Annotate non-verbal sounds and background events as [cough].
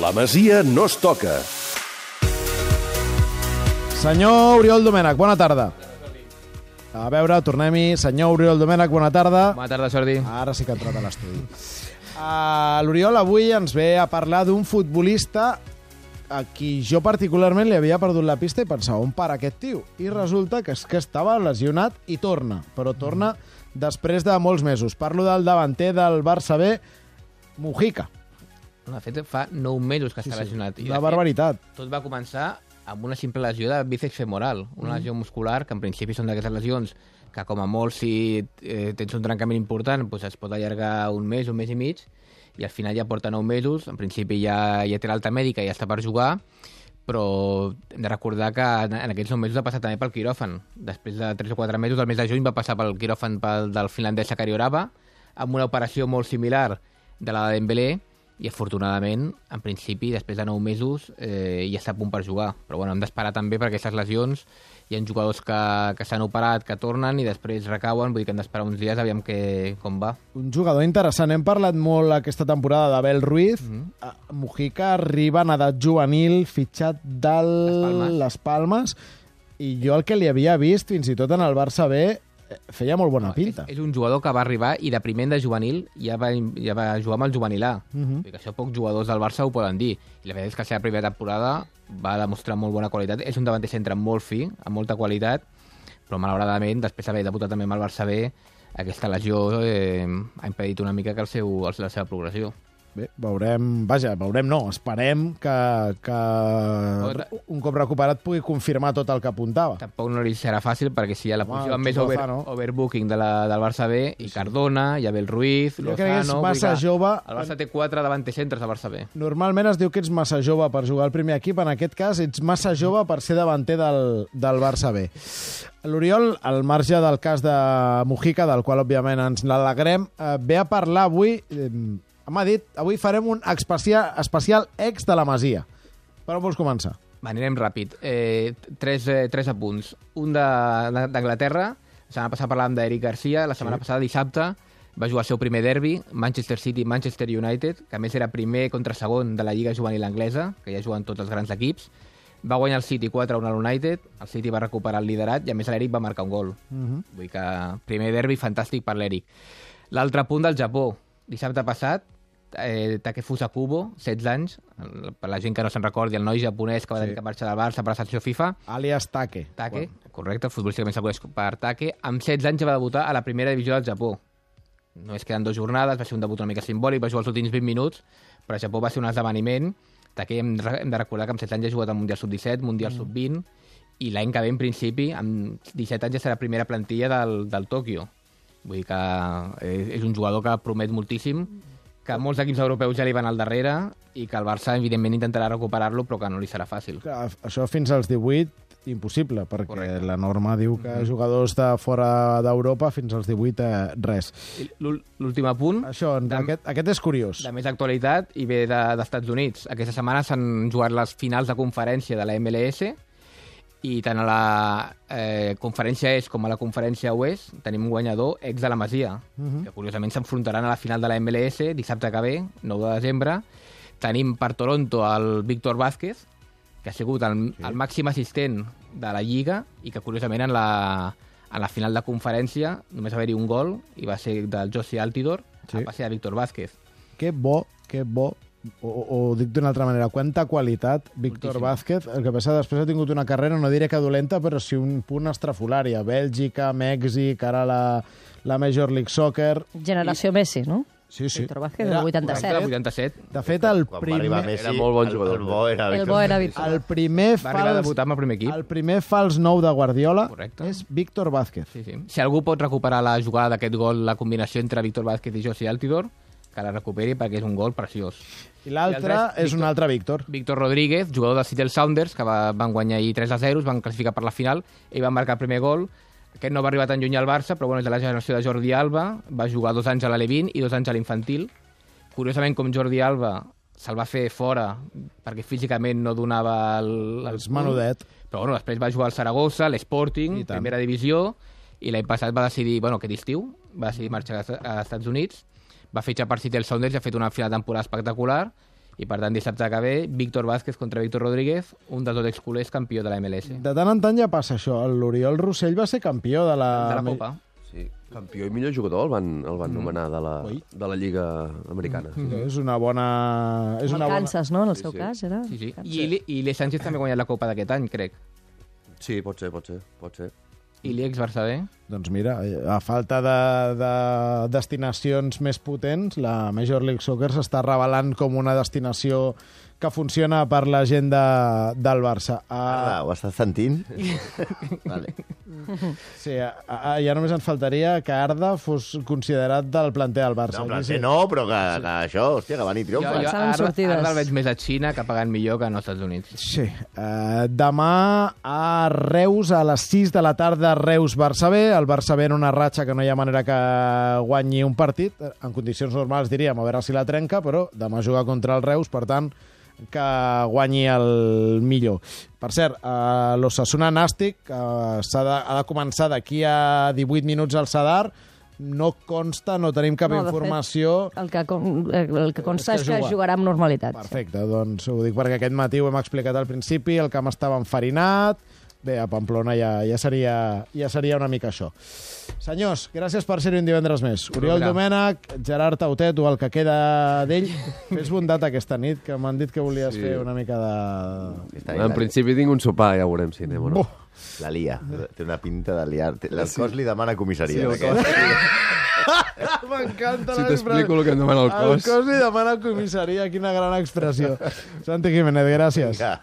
La Masia no es toca. Senyor Oriol Domènech, bona tarda. A veure, tornem-hi. Senyor Oriol Domènech, bona tarda. Bona tarda, Jordi. Ara sí que ha entrat a l'estudi. Uh, L'Oriol avui ens ve a parlar d'un futbolista a qui jo particularment li havia perdut la pista i pensava, on para aquest tio? I resulta que és que estava lesionat i torna, però torna després de molts mesos. Parlo del davanter del Barça B, Mujica. De fet, fa 9 mesos que està sí. lesionat. I, de Una fet, barbaritat. Tot va començar amb una simple lesió de bíceps femoral, una lesió muscular, que en principi són d'aquestes lesions que com a molt si eh, tens un trencament important doncs es pot allargar un mes, un mes i mig, i al final ja porta 9 mesos, en principi ja, ja té l'alta mèdica i ja està per jugar, però hem de recordar que en en aquests 9 mesos ha passat també pel quiròfan. Després de 3 o 4 mesos, el mes de juny va passar pel quiròfan pel, del finlandès Sakari Orava, amb una operació molt similar de la de Dembélé, i afortunadament, en principi, després de 9 mesos, eh, ja està a punt per jugar. Però bueno, hem d'esperar també per aquestes lesions. Hi ha jugadors que, que s'han operat, que tornen i després recauen, vull dir que hem d'esperar uns dies, aviam que, com va. Un jugador interessant. Hem parlat molt aquesta temporada d'Abel Ruiz. Mm -hmm. Mujica arriba en edat juvenil, fitxat dalt Les Palmes. les Palmes, i jo el que li havia vist, fins i tot en el Barça B, feia molt bona pinta. És, és un jugador que va arribar i de primer de juvenil ja va, ja va jugar amb el juvenil A. Uh Mhm. -huh. que això pocs jugadors del Barça ho poden dir. I la veritat és que la seva primera temporada va demostrar molt bona qualitat. És un davanter centre molt fi, amb molta qualitat, però malauradament, després d'haver debutat també amb el Barça B, aquesta lesió eh, ha impedit una mica que el seu, la seva progressió. Bé, veurem... Vaja, veurem no, esperem que, que un cop recuperat pugui confirmar tot el que apuntava. Tampoc no li serà fàcil perquè si hi ha la posició amb més over, Lozano. overbooking de la, del Barça B, i Cardona, i Abel Ruiz, Jo crec que és Lozano... massa que jove. El Barça té quatre davanter centres al Barça B. Normalment es diu que ets massa jove per jugar al primer equip, en aquest cas ets massa jove per ser davanter del, del Barça B. L'Oriol, al marge del cas de Mujica, del qual òbviament ens n'alegrem, eh, ve a parlar avui, eh, m'ha dit, avui farem un especial, especial ex de la Masia. Per on vols començar? Va, anirem ràpid. Eh, tres, eh, tres apunts. Un d'Anglaterra. La setmana passada parlàvem d'Eric Garcia. La setmana sí. passada, dissabte, va jugar el seu primer derbi, Manchester City-Manchester United, que a més era primer contra segon de la Lliga Juvenil Anglesa, que ja juguen tots els grans equips. Va guanyar el City 4-1 al United, el City va recuperar el liderat i a més l'Eric va marcar un gol. Uh -huh. Vull dir que primer derbi fantàstic per l'Eric. L'altre punt del Japó. Dissabte passat, eh, Takefusa Kubo, 16 anys, per la gent que no se'n recordi, el noi japonès que va tenir que marxar del Barça per la sanció FIFA, Alias Take. Take, correcte, el futbolista que més el coneix per Take, amb 16 anys ja va debutar a la primera divisió del Japó. Només queden dues jornades, va ser un debut una mica simbòlic, va jugar els últims 20 minuts, però a Japó va ser un esdeveniment. Take hem, de- hem de recordar que amb 16 anys ja ha jugat al Mundial Sub-17, Mundial Sub-20, i l'any que ve, en principi, amb 17 anys ja serà primera plantilla del, del Tòquio. Vull dir que eh, és un jugador que promet moltíssim, que molts equips europeus ja li van al darrere i que el Barça, evidentment, intentarà recuperar-lo, però que no li serà fàcil. Clar, Això fins als 18 impossible, perquè Correcte. la norma diu que jugadors de fora d'Europa fins als 18 eh, res. L'últim apunt, Això, De- aquest, aquest és curiós. de més actualitat, i ve de- d'Estats Units. Aquesta setmana s'han jugat les finals de conferència de la MLS i tant a la eh, conferència est com a la conferència oest tenim un guanyador ex de la Masia, uh -huh. que curiosament s'enfrontaran a la final de la MLS dissabte que ve, 9 de desembre. Tenim per Toronto el Víctor Vázquez, que ha sigut el, sí. el màxim assistent de la Lliga i que curiosament en la, en la final de conferència només va haver-hi un gol i va ser del Josi Altidor, Sí. va ser de Víctor Vázquez. Que bo, que bo, o, o, dic d'una altra manera, quanta qualitat Víctor Moltíssim. Vázquez, el que passa després ha tingut una carrera, no diré que dolenta, però sí un punt estrafolari a Bèlgica, Mèxic, ara la, la Major League Soccer... Generació Messi, no? Sí, sí. Víctor Vázquez, del Era- 87. Del 87. De fet, el Quan va primer, Messi, Era molt bon jugador. El, bo era El bo era. Víctor. el primer Va arribar a fals, debutar amb el primer equip. el primer fals nou de Guardiola Correcte. és Víctor Vázquez. Sí, sí. Si algú pot recuperar la jugada d'aquest gol, la combinació entre Víctor Vázquez i Josi Altidor, que la recuperi perquè és un gol preciós. I l'altre rest, és un altre Víctor. Víctor Rodríguez, jugador del Seattle Sounders, que va, van guanyar ahir 3 a 0, es van classificar per la final, ell va marcar el primer gol, aquest no va arribar tan lluny al Barça, però bueno, és de la generació de Jordi Alba, va jugar dos anys a l'Alevín i dos anys a l'infantil. Curiosament, com Jordi Alba se'l va fer fora perquè físicament no donava el, el Els menudet. Però bueno, després va jugar al Saragossa, l'Sporting, primera divisió, i l'any passat va decidir, bueno, aquest estiu, va decidir marxar a a Estats Units, va fitxar per Seattle Sounders i ha fet una final de temporada espectacular, I per tant, dissabte que ve, Víctor Vázquez contra Víctor Rodríguez, un dels dos exculers campió de la MLS. De tant en tant ja passa això. L'Oriol Rossell va ser campió de la... De la Copa. Sí, campió i millor jugador el van, el van nomenar de la, de la Lliga Americana. Sí. És una bona... És una el bona... Kansas, no? En el Sí, seu sí. cas, era? Sí, sí. Kansas. I, i Ili Sánchez també ha guanyat la Copa d'aquest any, crec. sí, pot ser, pot ser, pot ser. I l'Iex Barça B. Doncs mira, a falta de, de destinacions més potents, la Major League Soccer s'està revelant com una destinació que funciona per la gent de, del Barça. Arda, Uh, ho estàs sentint? [laughs] vale. sí, a, a, ja només ens faltaria que Arda fos considerat del planter del Barça. No, en Aquí plan, sí. no, però que, que això, hòstia, que van i Jo, triomfa. jo ara, sortides. ara el veig més a Xina, que pagant millor que als Estats Units. Sí. Uh, demà a Reus, a les 6 de la tarda, Reus-Barça B. El Barça B en una ratxa que no hi ha manera que guanyi un partit. En condicions normals diríem, a veure si la trenca, però demà juga contra el Reus, per tant, que guanyi el millor. Per cert, uh, l'Ossassuna Nàstic uh, ha, de, ha de començar d'aquí a 18 minuts al Sadar. No consta, no tenim cap No, de fet, informació... El que, con- el que consta És és que que juga. jugarà amb normalitat. Perfecte, doncs ho dic perquè aquest matí ho hem explicat al principi, el camp estava enfarinat, bé, a Pamplona ja, ja, seria, ja seria una mica això. Senyors, gràcies per ser-hi un divendres més. Oriol Mira. Domènech, Gerard Tautet, o el que queda d'ell, [laughs] fes bondat aquesta nit, que m'han dit que volies Sí. fer una mica de... Està En principi tinc un sopar, ja veurem si anem o no. Buh. La lia. Té una pinta de liar. El cos li demana Sí, comissaria. aquest. [laughs] M'encanta Si t'explico el que em demana el El cos. cos li demana comissaria, quina gran expressió. Santi Jiménez, gràcies. Vinga.